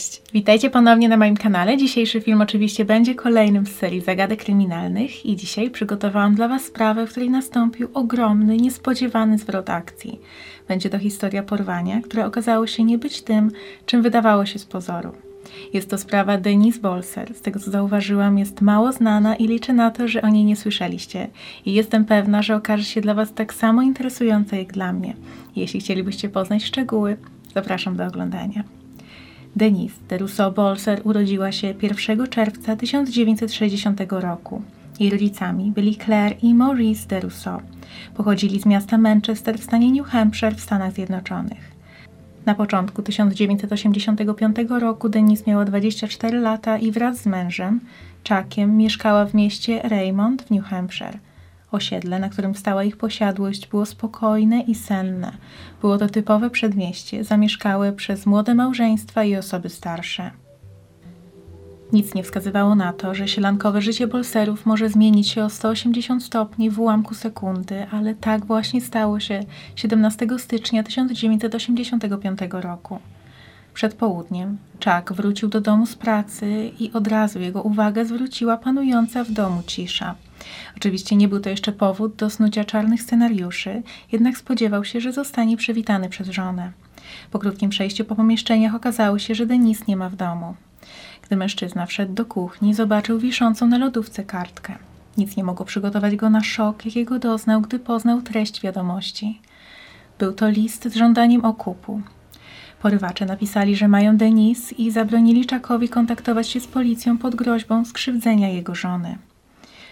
Cześć, witajcie ponownie na moim kanale. Dzisiejszy film oczywiście będzie kolejnym z serii zagadek kryminalnych i dzisiaj przygotowałam dla Was sprawę, w której nastąpił ogromny, niespodziewany zwrot akcji. Będzie to historia porwania, które okazało się nie być tym, czym wydawało się z pozoru. Jest to sprawa Denise Bolser. Z tego co zauważyłam, jest mało znana i liczę na to, że o niej nie słyszeliście. I jestem pewna, że okaże się dla Was tak samo interesująca jak dla mnie. Jeśli chcielibyście poznać szczegóły, zapraszam do oglądania. Denise de Rousseau-Bolser urodziła się 1 czerwca 1960 roku. Jej rodzicami byli Claire i Maurice de Rousseau. Pochodzili z miasta Manchester w stanie New Hampshire w Stanach Zjednoczonych. Na początku 1985 roku Denise miała 24 lata i wraz z mężem, Chuckiem, mieszkała w mieście Raymond w New Hampshire. Osiedle, na którym stała ich posiadłość, było spokojne i senne. Było to typowe przedmieście, zamieszkałe przez młode małżeństwa i osoby starsze. Nic nie wskazywało na to, że sielankowe życie bolserów może zmienić się o 180 stopni w ułamku sekundy, ale tak właśnie stało się 17 stycznia 1985 roku. Przed południem Chuck wrócił do domu z pracy i od razu jego uwagę zwróciła panująca w domu cisza. Oczywiście nie był to jeszcze powód do snucia czarnych scenariuszy, jednak spodziewał się, że zostanie przywitany przez żonę. Po krótkim przejściu po pomieszczeniach okazało się, że Denis nie ma w domu. Gdy mężczyzna wszedł do kuchni, zobaczył wiszącą na lodówce kartkę. Nic nie mogło przygotować go na szok, jakiego doznał, gdy poznał treść wiadomości. Był to list z żądaniem okupu. Porywacze napisali, że mają Denis i zabronili Czakowi kontaktować się z policją pod groźbą skrzywdzenia jego żony.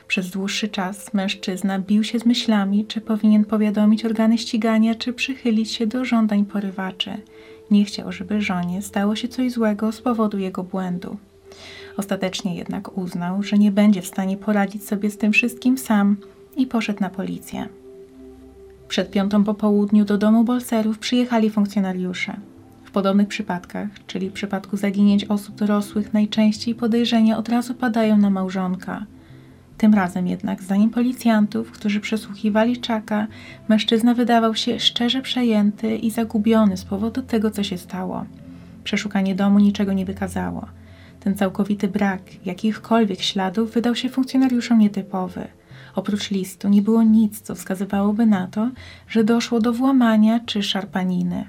Przez dłuższy czas mężczyzna bił się z myślami, czy powinien powiadomić organy ścigania, czy przychylić się do żądań porywaczy. Nie chciał, żeby żonie stało się coś złego z powodu jego błędu. Ostatecznie jednak uznał, że nie będzie w stanie poradzić sobie z tym wszystkim sam i poszedł na policję. Przed piątą po południu do domu Bolserów przyjechali funkcjonariusze. W podobnych przypadkach, czyli w przypadku zaginięć osób dorosłych, najczęściej podejrzenia od razu padają na małżonka. Tym razem jednak, zdaniem policjantów, którzy przesłuchiwali Czaka, mężczyzna wydawał się szczerze przejęty i zagubiony z powodu tego, co się stało. Przeszukanie domu niczego nie wykazało. Ten całkowity brak jakichkolwiek śladów wydał się funkcjonariuszom nietypowy. Oprócz listu nie było nic, co wskazywałoby na to, że doszło do włamania czy szarpaniny.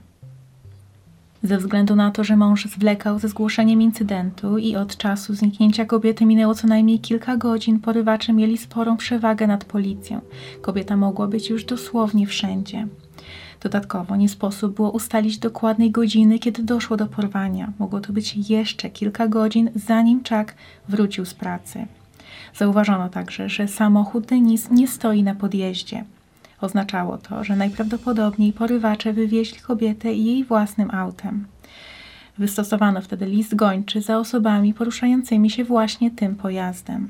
Ze względu na to, że mąż zwlekał ze zgłoszeniem incydentu i od czasu zniknięcia kobiety minęło co najmniej kilka godzin, porywacze mieli sporą przewagę nad policją. Kobieta mogła być już dosłownie wszędzie. Dodatkowo nie sposób było ustalić dokładnej godziny, kiedy doszło do porwania. Mogło to być jeszcze kilka godzin, zanim Chuck wrócił z pracy. Zauważono także, że samochód Denis nie stoi na podjeździe. Oznaczało to, że najprawdopodobniej porywacze wywieźli kobietę jej własnym autem. Wystosowano wtedy list gończy za osobami poruszającymi się właśnie tym pojazdem.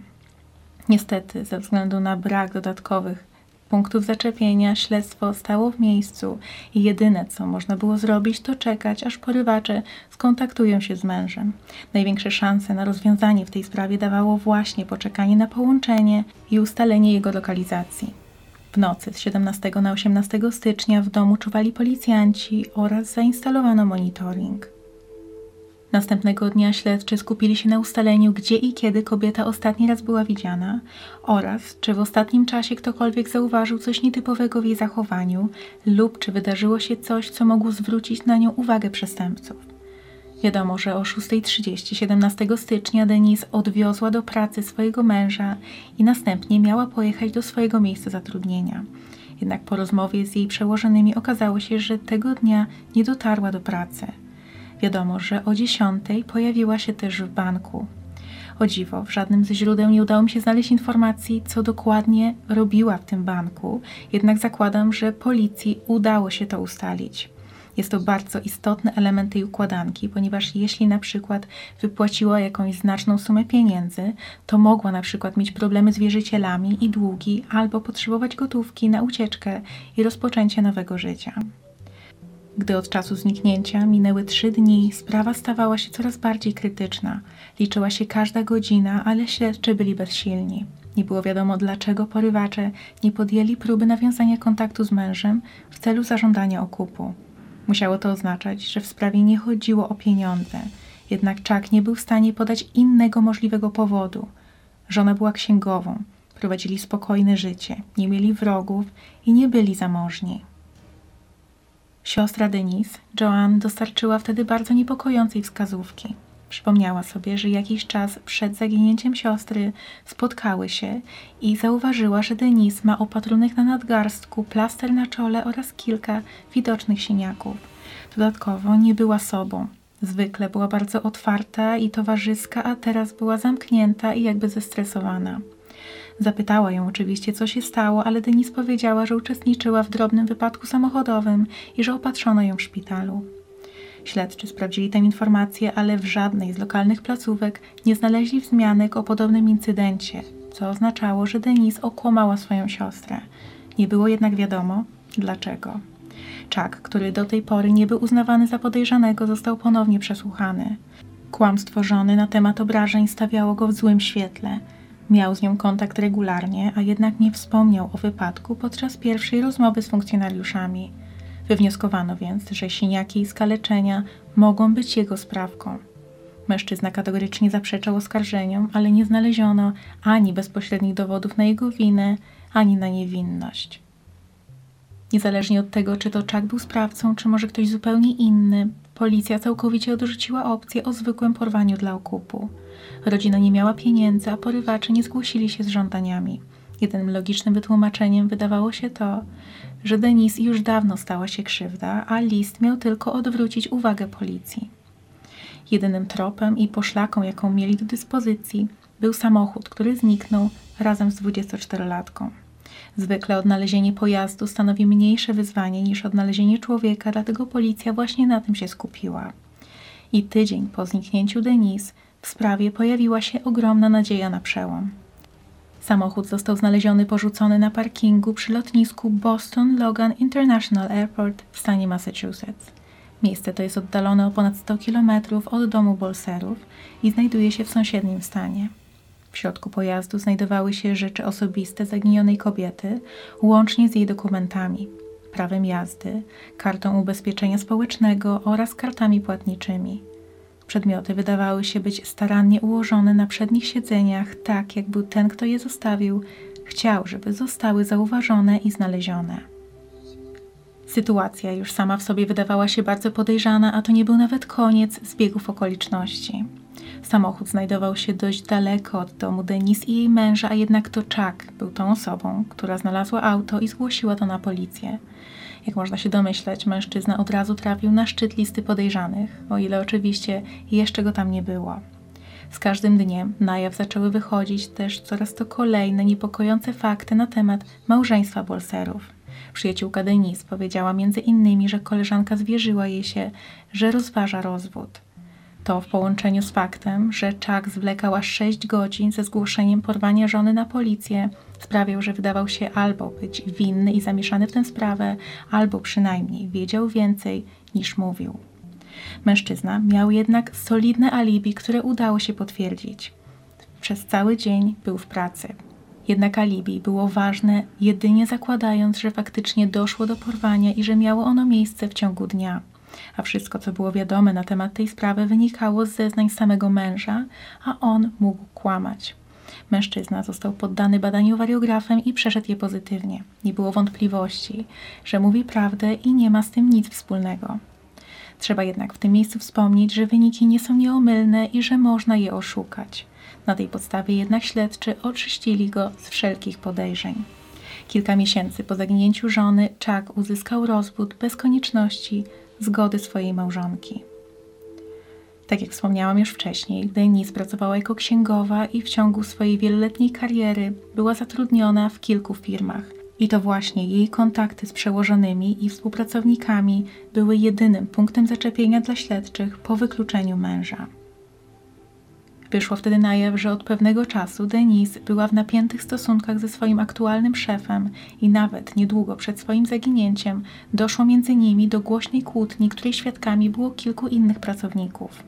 Niestety, ze względu na brak dodatkowych punktów zaczepienia, śledztwo stało w miejscu i jedyne, co można było zrobić, to czekać, aż porywacze skontaktują się z mężem. Największe szanse na rozwiązanie w tej sprawie dawało właśnie poczekanie na połączenie i ustalenie jego lokalizacji. W nocy z 17 na 18 stycznia w domu czuwali policjanci oraz zainstalowano monitoring. Następnego dnia śledczy skupili się na ustaleniu, gdzie i kiedy kobieta ostatni raz była widziana oraz czy w ostatnim czasie ktokolwiek zauważył coś nietypowego w jej zachowaniu lub czy wydarzyło się coś, co mogło zwrócić na nią uwagę przestępców. Wiadomo, że o 6.30 17 stycznia Denise odwiozła do pracy swojego męża i następnie miała pojechać do swojego miejsca zatrudnienia. Jednak po rozmowie z jej przełożonymi okazało się, że tego dnia nie dotarła do pracy. Wiadomo, że o 10 pojawiła się też w banku. O dziwo, w żadnym ze źródeł nie udało mi się znaleźć informacji, co dokładnie robiła w tym banku, jednak zakładam, że policji udało się to ustalić. Jest to bardzo istotny element tej układanki, ponieważ jeśli na przykład wypłaciła jakąś znaczną sumę pieniędzy, to mogła na przykład mieć problemy z wierzycielami i długi, albo potrzebować gotówki na ucieczkę i rozpoczęcie nowego życia. Gdy od czasu zniknięcia minęły trzy dni, sprawa stawała się coraz bardziej krytyczna. Liczyła się każda godzina, ale śledczy byli bezsilni. Nie było wiadomo, dlaczego porywacze nie podjęli próby nawiązania kontaktu z mężem w celu zażądania okupu. Musiało to oznaczać, że w sprawie nie chodziło o pieniądze. Jednak Chuck nie był w stanie podać innego możliwego powodu. Żona była księgową, prowadzili spokojne życie, nie mieli wrogów i nie byli zamożni. Siostra Denise, Joanne, dostarczyła wtedy bardzo niepokojącej wskazówki. Przypomniała sobie, że jakiś czas przed zaginięciem siostry spotkały się i zauważyła, że Denise ma opatrunek na nadgarstku, plaster na czole oraz kilka widocznych siniaków. Dodatkowo nie była sobą. Zwykle była bardzo otwarta i towarzyska, a teraz była zamknięta i jakby zestresowana. Zapytała ją oczywiście, co się stało, ale Denise powiedziała, że uczestniczyła w drobnym wypadku samochodowym i że opatrzono ją w szpitalu. Śledczy sprawdzili tę informację, ale w żadnej z lokalnych placówek nie znaleźli wzmianek o podobnym incydencie, co oznaczało, że Denise okłamała swoją siostrę. Nie było jednak wiadomo, dlaczego. Chuck, który do tej pory nie był uznawany za podejrzanego, został ponownie przesłuchany. Kłamstwo żony na temat obrażeń stawiało go w złym świetle. Miał z nią kontakt regularnie, a jednak nie wspomniał o wypadku podczas pierwszej rozmowy z funkcjonariuszami. Wywnioskowano więc, że siniaki i skaleczenia mogą być jego sprawką. Mężczyzna kategorycznie zaprzeczał oskarżeniom, ale nie znaleziono ani bezpośrednich dowodów na jego winę, ani na niewinność. Niezależnie od tego, czy to Chuck był sprawcą, czy może ktoś zupełnie inny, policja całkowicie odrzuciła opcję o zwykłym porwaniu dla okupu. Rodzina nie miała pieniędzy, a porywacze nie zgłosili się z żądaniami. Jedynym logicznym wytłumaczeniem wydawało się to, że Denise już dawno stała się krzywda, a list miał tylko odwrócić uwagę policji. Jedynym tropem i poszlaką, jaką mieli do dyspozycji, był samochód, który zniknął razem z 24-latką. Zwykle odnalezienie pojazdu stanowi mniejsze wyzwanie niż odnalezienie człowieka, dlatego policja właśnie na tym się skupiła. I tydzień po zniknięciu Denise w sprawie pojawiła się ogromna nadzieja na przełom. Samochód został znaleziony porzucony na parkingu przy lotnisku Boston Logan International Airport w stanie Massachusetts. Miejsce to jest oddalone o ponad 100 km od domu Bolserów i znajduje się w sąsiednim stanie. W środku pojazdu znajdowały się rzeczy osobiste zaginionej kobiety, łącznie z jej dokumentami, prawem jazdy, kartą ubezpieczenia społecznego oraz kartami płatniczymi. Przedmioty wydawały się być starannie ułożone na przednich siedzeniach, tak jakby ten, kto je zostawił, chciał, żeby zostały zauważone i znalezione. Sytuacja już sama w sobie wydawała się bardzo podejrzana, a to nie był nawet koniec zbiegów okoliczności. Samochód znajdował się dość daleko od domu Denise i jej męża, a jednak to Chuck był tą osobą, która znalazła auto i zgłosiła to na policję. Jak można się domyśleć, mężczyzna od razu trafił na szczyt listy podejrzanych, o ile oczywiście jeszcze go tam nie było. Z każdym dniem na jaw zaczęły wychodzić też coraz to kolejne niepokojące fakty na temat małżeństwa Bolserów. Przyjaciółka Denise powiedziała między innymi, że koleżanka zwierzyła jej się, że rozważa rozwód. To w połączeniu z faktem, że Chuck zwlekał aż 6 godzin ze zgłoszeniem porwania żony na policję, sprawiał, że wydawał się albo być winny i zamieszany w tę sprawę, albo przynajmniej wiedział więcej niż mówił. Mężczyzna miał jednak solidne alibi, które udało się potwierdzić. Przez cały dzień był w pracy. Jednak alibi było ważne jedynie zakładając, że faktycznie doszło do porwania i że miało ono miejsce w ciągu dnia a wszystko, co było wiadome na temat tej sprawy, wynikało z zeznań samego męża, a on mógł kłamać. Mężczyzna został poddany badaniu wariografem i przeszedł je pozytywnie. Nie było wątpliwości, że mówi prawdę i nie ma z tym nic wspólnego. Trzeba jednak w tym miejscu wspomnieć, że wyniki nie są nieomylne i że można je oszukać. Na tej podstawie jednak śledczy oczyścili go z wszelkich podejrzeń. Kilka miesięcy po zaginięciu żony Chuck uzyskał rozwód bez konieczności zgody swojej małżonki. Tak jak wspomniałam już wcześniej, Denise pracowała jako księgowa i w ciągu swojej wieloletniej kariery była zatrudniona w kilku firmach. I to właśnie jej kontakty z przełożonymi i współpracownikami były jedynym punktem zaczepienia dla śledczych po wykluczeniu męża. Wyszło wtedy na jaw, że od pewnego czasu Denise była w napiętych stosunkach ze swoim aktualnym szefem i nawet niedługo przed swoim zaginięciem doszło między nimi do głośnej kłótni, której świadkami było kilku innych pracowników.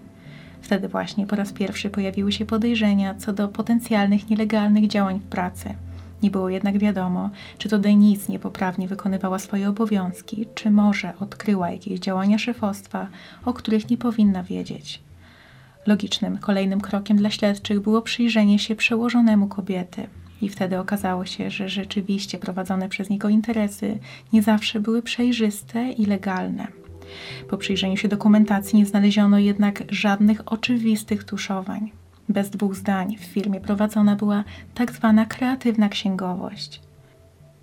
Wtedy właśnie po raz pierwszy pojawiły się podejrzenia co do potencjalnych nielegalnych działań w pracy. Nie było jednak wiadomo, czy to Denise niepoprawnie wykonywała swoje obowiązki, czy może odkryła jakieś działania szefostwa, o których nie powinna wiedzieć. Logicznym kolejnym krokiem dla śledczych było przyjrzenie się przełożonemu kobiety. I wtedy okazało się, że rzeczywiście prowadzone przez niego interesy nie zawsze były przejrzyste i legalne. Po przyjrzeniu się dokumentacji nie znaleziono jednak żadnych oczywistych tuszowań. Bez dwóch zdań w firmie prowadzona była tak zwana kreatywna księgowość.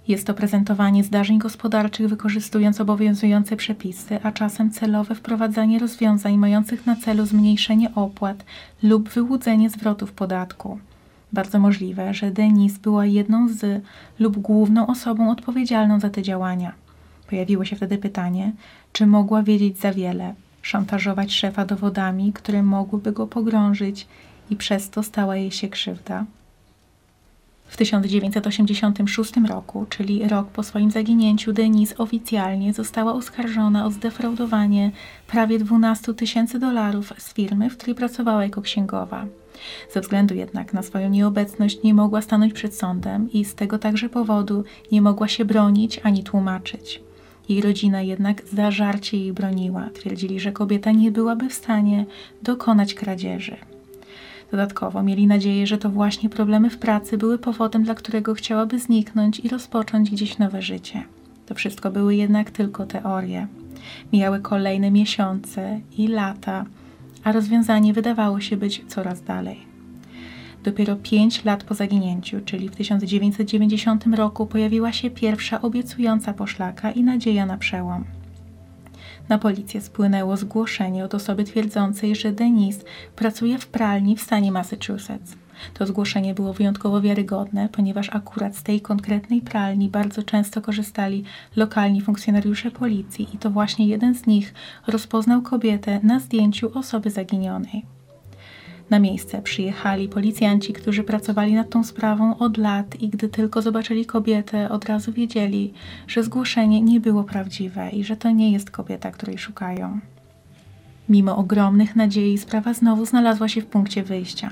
Jest to prezentowanie zdarzeń gospodarczych wykorzystując obowiązujące przepisy, a czasem celowe wprowadzanie rozwiązań mających na celu zmniejszenie opłat lub wyłudzenie zwrotów podatku. Bardzo możliwe, że Denise była jedną z lub główną osobą odpowiedzialną za te działania. Pojawiło się wtedy pytanie, czy mogła wiedzieć za wiele, szantażować szefa dowodami, które mogłyby go pogrążyć i przez to stała jej się krzywda. W 1986 roku, czyli rok po swoim zaginięciu, Denise oficjalnie została oskarżona o zdefraudowanie prawie 12 tysięcy dolarów z firmy, w której pracowała jako księgowa. Ze względu jednak na swoją nieobecność nie mogła stanąć przed sądem i z tego także powodu nie mogła się bronić ani tłumaczyć. Jej rodzina jednak zażarcie jej broniła. Twierdzili, że kobieta nie byłaby w stanie dokonać kradzieży. Dodatkowo mieli nadzieję, że to właśnie problemy w pracy były powodem, dla którego chciałaby zniknąć i rozpocząć gdzieś nowe życie. To wszystko były jednak tylko teorie. Mijały kolejne miesiące i lata, a rozwiązanie wydawało się być coraz dalej. Dopiero pięć lat po zaginięciu, czyli w 1990 roku, pojawiła się pierwsza obiecująca poszlaka i nadzieja na przełom. Na policję spłynęło zgłoszenie od osoby twierdzącej, że Denise pracuje w pralni w stanie Massachusetts. To zgłoszenie było wyjątkowo wiarygodne, ponieważ akurat z tej konkretnej pralni bardzo często korzystali lokalni funkcjonariusze policji i to właśnie jeden z nich rozpoznał kobietę na zdjęciu osoby zaginionej. Na miejsce przyjechali policjanci, którzy pracowali nad tą sprawą od lat i gdy tylko zobaczyli kobietę, od razu wiedzieli, że zgłoszenie nie było prawdziwe i że to nie jest kobieta, której szukają. Mimo ogromnych nadziei, sprawa znowu znalazła się w punkcie wyjścia.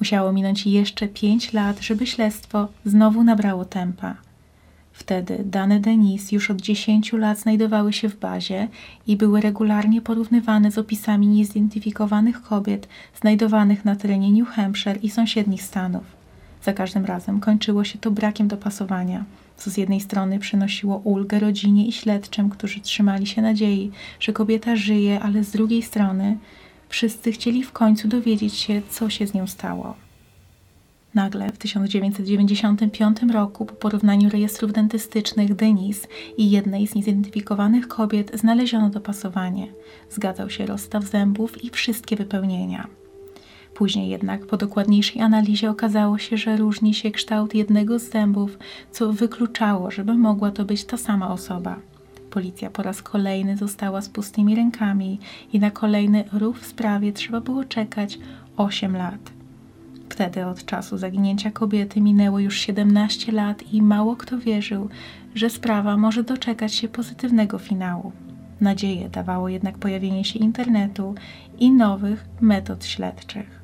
Musiało minąć jeszcze pięć lat, żeby śledztwo znowu nabrało tempa. Wtedy dane Denise już od 10 lat znajdowały się w bazie i były regularnie porównywane z opisami niezidentyfikowanych kobiet znajdowanych na terenie New Hampshire i sąsiednich stanów. Za każdym razem kończyło się to brakiem dopasowania, co z jednej strony przynosiło ulgę rodzinie i śledczym, którzy trzymali się nadziei, że kobieta żyje, ale z drugiej strony wszyscy chcieli w końcu dowiedzieć się, co się z nią stało. Nagle w 1995 roku po porównaniu rejestrów dentystycznych Denise i jednej z niezidentyfikowanych kobiet znaleziono dopasowanie. Zgadzał się rozstaw zębów i wszystkie wypełnienia. Później jednak po dokładniejszej analizie okazało się, że różni się kształt jednego z zębów, co wykluczało, żeby mogła to być ta sama osoba. Policja po raz kolejny została z pustymi rękami i na kolejny ruch w sprawie trzeba było czekać 8 lat. Wtedy od czasu zaginięcia kobiety minęło już 17 lat i mało kto wierzył, że sprawa może doczekać się pozytywnego finału. Nadzieję dawało jednak pojawienie się internetu i nowych metod śledczych.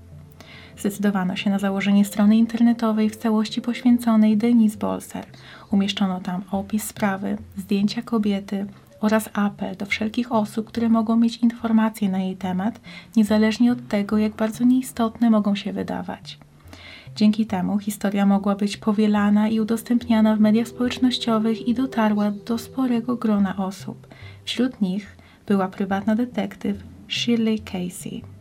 Zdecydowano się na założenie strony internetowej w całości poświęconej Denise Bolser. Umieszczono tam opis sprawy, zdjęcia kobiety, oraz apel do wszelkich osób, które mogą mieć informacje na jej temat, niezależnie od tego, jak bardzo nieistotne mogą się wydawać. Dzięki temu historia mogła być powielana i udostępniana w mediach społecznościowych i dotarła do sporego grona osób. Wśród nich była prywatna detektyw Shirley Casey.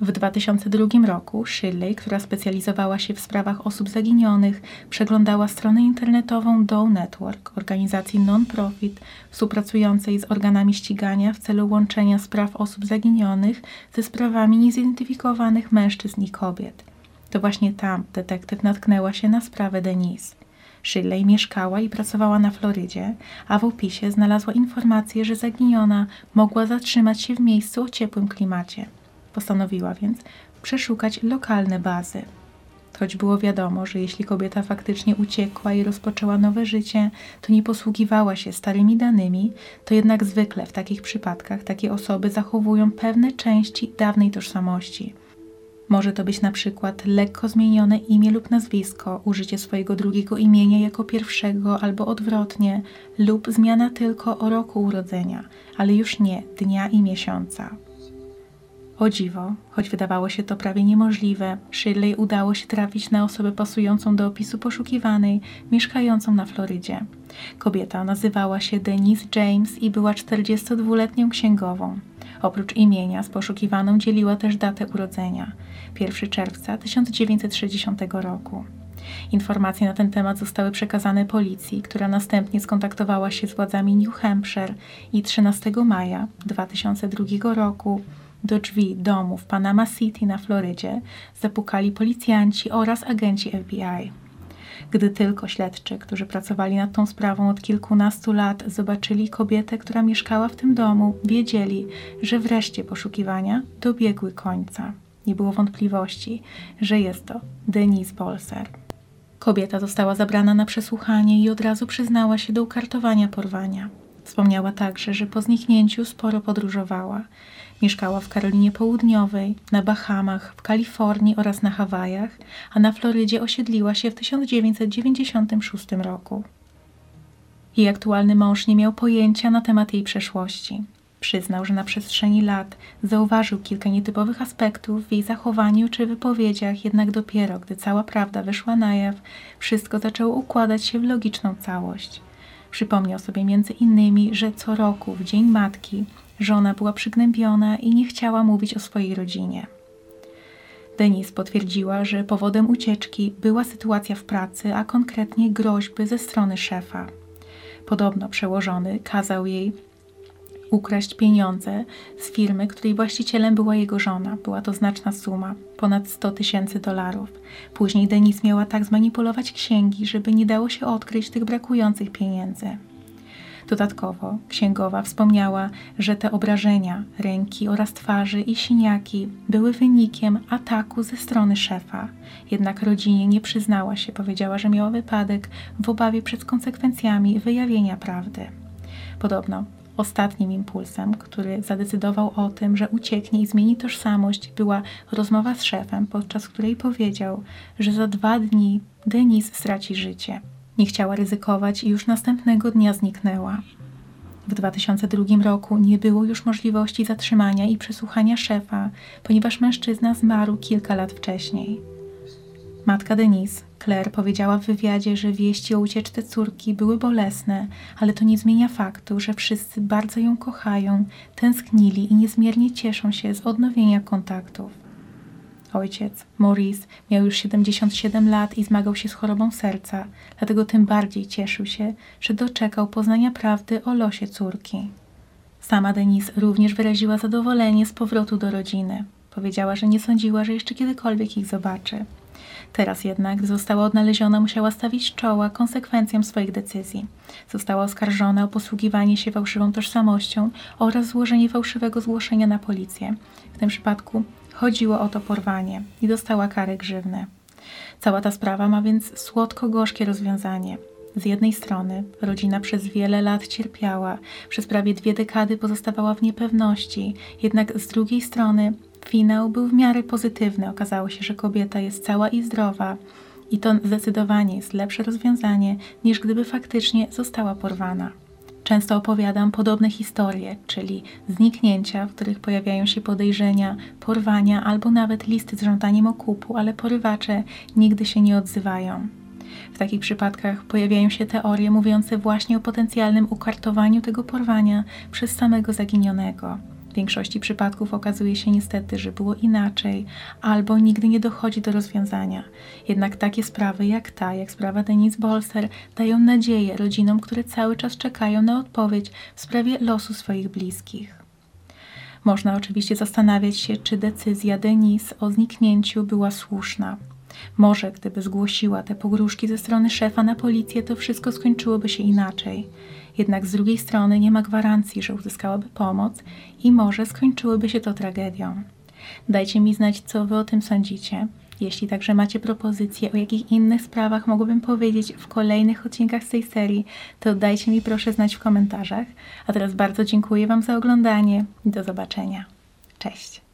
W 2002 roku Shirley, która specjalizowała się w sprawach osób zaginionych, przeglądała stronę internetową Doe Network, organizacji non-profit współpracującej z organami ścigania w celu łączenia spraw osób zaginionych ze sprawami niezidentyfikowanych mężczyzn i kobiet. To właśnie tam detektyw natknęła się na sprawę Denise. Shirley mieszkała i pracowała na Florydzie, a w opisie znalazła informację, że zaginiona mogła zatrzymać się w miejscu o ciepłym klimacie. Postanowiła więc przeszukać lokalne bazy. Choć było wiadomo, że jeśli kobieta faktycznie uciekła i rozpoczęła nowe życie, to nie posługiwała się starymi danymi, to jednak zwykle w takich przypadkach takie osoby zachowują pewne części dawnej tożsamości. Może to być na przykład lekko zmienione imię lub nazwisko, użycie swojego drugiego imienia jako pierwszego albo odwrotnie, lub zmiana tylko o roku urodzenia, ale już nie dnia i miesiąca. O dziwo, choć wydawało się to prawie niemożliwe, Shirley udało się trafić na osobę pasującą do opisu poszukiwanej, mieszkającą na Florydzie. Kobieta nazywała się Denise James i była 42-letnią księgową. Oprócz imienia z poszukiwaną dzieliła też datę urodzenia 1 czerwca 1960 roku. Informacje na ten temat zostały przekazane policji, która następnie skontaktowała się z władzami New Hampshire i 13 maja 2002 roku do drzwi domu w Panama City na Florydzie zapukali policjanci oraz agenci FBI. Gdy tylko śledczy, którzy pracowali nad tą sprawą od kilkunastu lat, zobaczyli kobietę, która mieszkała w tym domu, wiedzieli, że wreszcie poszukiwania dobiegły końca. Nie było wątpliwości, że jest to Denise Bolser. Kobieta została zabrana na przesłuchanie i od razu przyznała się do ukartowania porwania. Wspomniała także, że po zniknięciu sporo podróżowała. Mieszkała w Karolinie Południowej, na Bahamach, w Kalifornii oraz na Hawajach, a na Florydzie osiedliła się w 1996 roku. Jej aktualny mąż nie miał pojęcia na temat jej przeszłości. Przyznał, że na przestrzeni lat zauważył kilka nietypowych aspektów w jej zachowaniu czy wypowiedziach, jednak dopiero gdy cała prawda wyszła na jaw, wszystko zaczęło układać się w logiczną całość. Przypomniał sobie między innymi, że co roku w Dzień Matki żona była przygnębiona i nie chciała mówić o swojej rodzinie. Denise potwierdziła, że powodem ucieczki była sytuacja w pracy, a konkretnie groźby ze strony szefa. Podobno przełożony kazał jej ukraść pieniądze z firmy, której właścicielem była jego żona. Była to znaczna suma, ponad 100 tysięcy dolarów. Później Denis miała tak zmanipulować księgi, żeby nie dało się odkryć tych brakujących pieniędzy. Dodatkowo księgowa wspomniała, że te obrażenia ręki oraz twarzy i siniaki były wynikiem ataku ze strony szefa. Jednak rodzinie nie przyznała się, powiedziała, że miała wypadek w obawie przed konsekwencjami wyjawienia prawdy. Podobno Ostatnim impulsem, który zadecydował o tym, że ucieknie i zmieni tożsamość, była rozmowa z szefem, podczas której powiedział, że za dwa dni Denise straci życie. Nie chciała ryzykować i już następnego dnia zniknęła. W 2002 roku nie było już możliwości zatrzymania i przesłuchania szefa, ponieważ mężczyzna zmarł kilka lat wcześniej. Matka Denise, Claire, powiedziała w wywiadzie, że wieści o ucieczce córki były bolesne, ale to nie zmienia faktu, że wszyscy bardzo ją kochają, tęsknili i niezmiernie cieszą się z odnowienia kontaktów. Ojciec, Maurice, miał już 77 lat i zmagał się z chorobą serca, dlatego tym bardziej cieszył się, że doczekał poznania prawdy o losie córki. Sama Denise również wyraziła zadowolenie z powrotu do rodziny. Powiedziała, że nie sądziła, że jeszcze kiedykolwiek ich zobaczy. Teraz jednak, gdy została odnaleziona, musiała stawić czoła konsekwencjom swoich decyzji. Została oskarżona o posługiwanie się fałszywą tożsamością oraz złożenie fałszywego zgłoszenia na policję. W tym przypadku chodziło o to porwanie i dostała karę grzywny. Cała ta sprawa ma więc słodko-gorzkie rozwiązanie. Z jednej strony rodzina przez wiele lat cierpiała, przez prawie dwie dekady pozostawała w niepewności, jednak z drugiej strony Finał był w miarę pozytywny. Okazało się, że kobieta jest cała i zdrowa. I to zdecydowanie jest lepsze rozwiązanie, niż gdyby faktycznie została porwana. Często opowiadam podobne historie, czyli zniknięcia, w których pojawiają się podejrzenia, porwania albo nawet listy z żądaniem okupu, ale porywacze nigdy się nie odzywają. W takich przypadkach pojawiają się teorie mówiące właśnie o potencjalnym ukartowaniu tego porwania przez samego zaginionego. Większości przypadków okazuje się niestety, że było inaczej, albo nigdy nie dochodzi do rozwiązania. Jednak takie sprawy jak ta, jak sprawa Denise Bolster, dają nadzieję rodzinom, które cały czas czekają na odpowiedź w sprawie losu swoich bliskich. Można oczywiście zastanawiać się, czy decyzja Denise o zniknięciu była słuszna. Może gdyby zgłosiła te pogróżki ze strony szefa na policję, to wszystko skończyłoby się inaczej. Jednak z drugiej strony nie ma gwarancji, że uzyskałaby pomoc i może skończyłoby się to tragedią. Dajcie mi znać, co Wy o tym sądzicie. Jeśli także macie propozycje, o jakich innych sprawach mogłabym powiedzieć w kolejnych odcinkach z tej serii, to dajcie mi proszę znać w komentarzach. A teraz bardzo dziękuję Wam za oglądanie i do zobaczenia. Cześć!